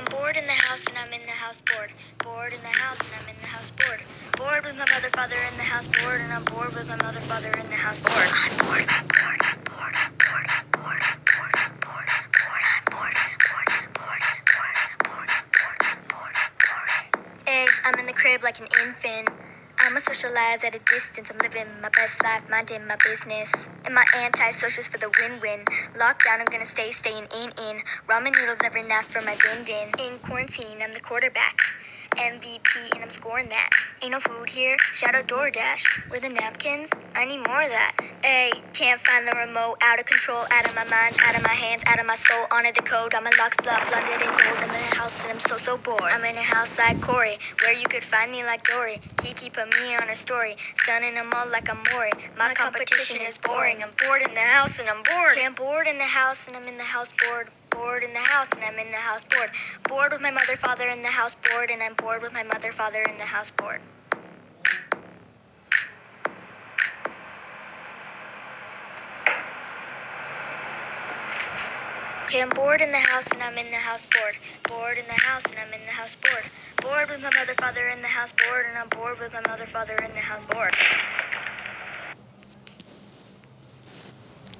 bored in the house and I'm in the house bored. Bored in the house and I'm in the house bored. Bored with my mother, father in the house bored, and I'm bored with my mother, father in the house bored. I'm bored, bored, bored, bored, bored, bored, bored, bored, I'm bored, bored, bored, bored, bored, bored, bored, bored. Hey, I'm in the crib like an infant. I'm a socialize at a distance. I'm living my best life, minding my business. And my anti-socials for the win-win. Lockdown, I'm gonna stay, staying in, in. Ramen noodles every night for my din din. In quarantine, I'm the quarterback. MVP, and I'm scoring that. Ain't no food here. Shout out DoorDash. Where the napkins? I need more of that. Hey, can't find the remote. Out of control, out of my mind, out of my hands, out of my soul. Honor the code. Got my locks blood blended in gold. I'm in house and I'm so so bored. I'm in a house like Corey, where you could find me like Dory. Kiki put me on a story, stunning them all like I'm Maury. My competition is boring. I'm bored in the house and I'm bored. Okay, I'm bored in the house and I'm in the house bored. Bored in the house and I'm in the house bored. Bored with my mother, father in the house bored, and I'm bored with my mother, father in the house bored. Okay, I'm bored in the house and I'm in the house bored. Bored in the house and I'm in the house bored. Bored with my mother, father in the house bored, and I'm bored with my mother, father in the house bored.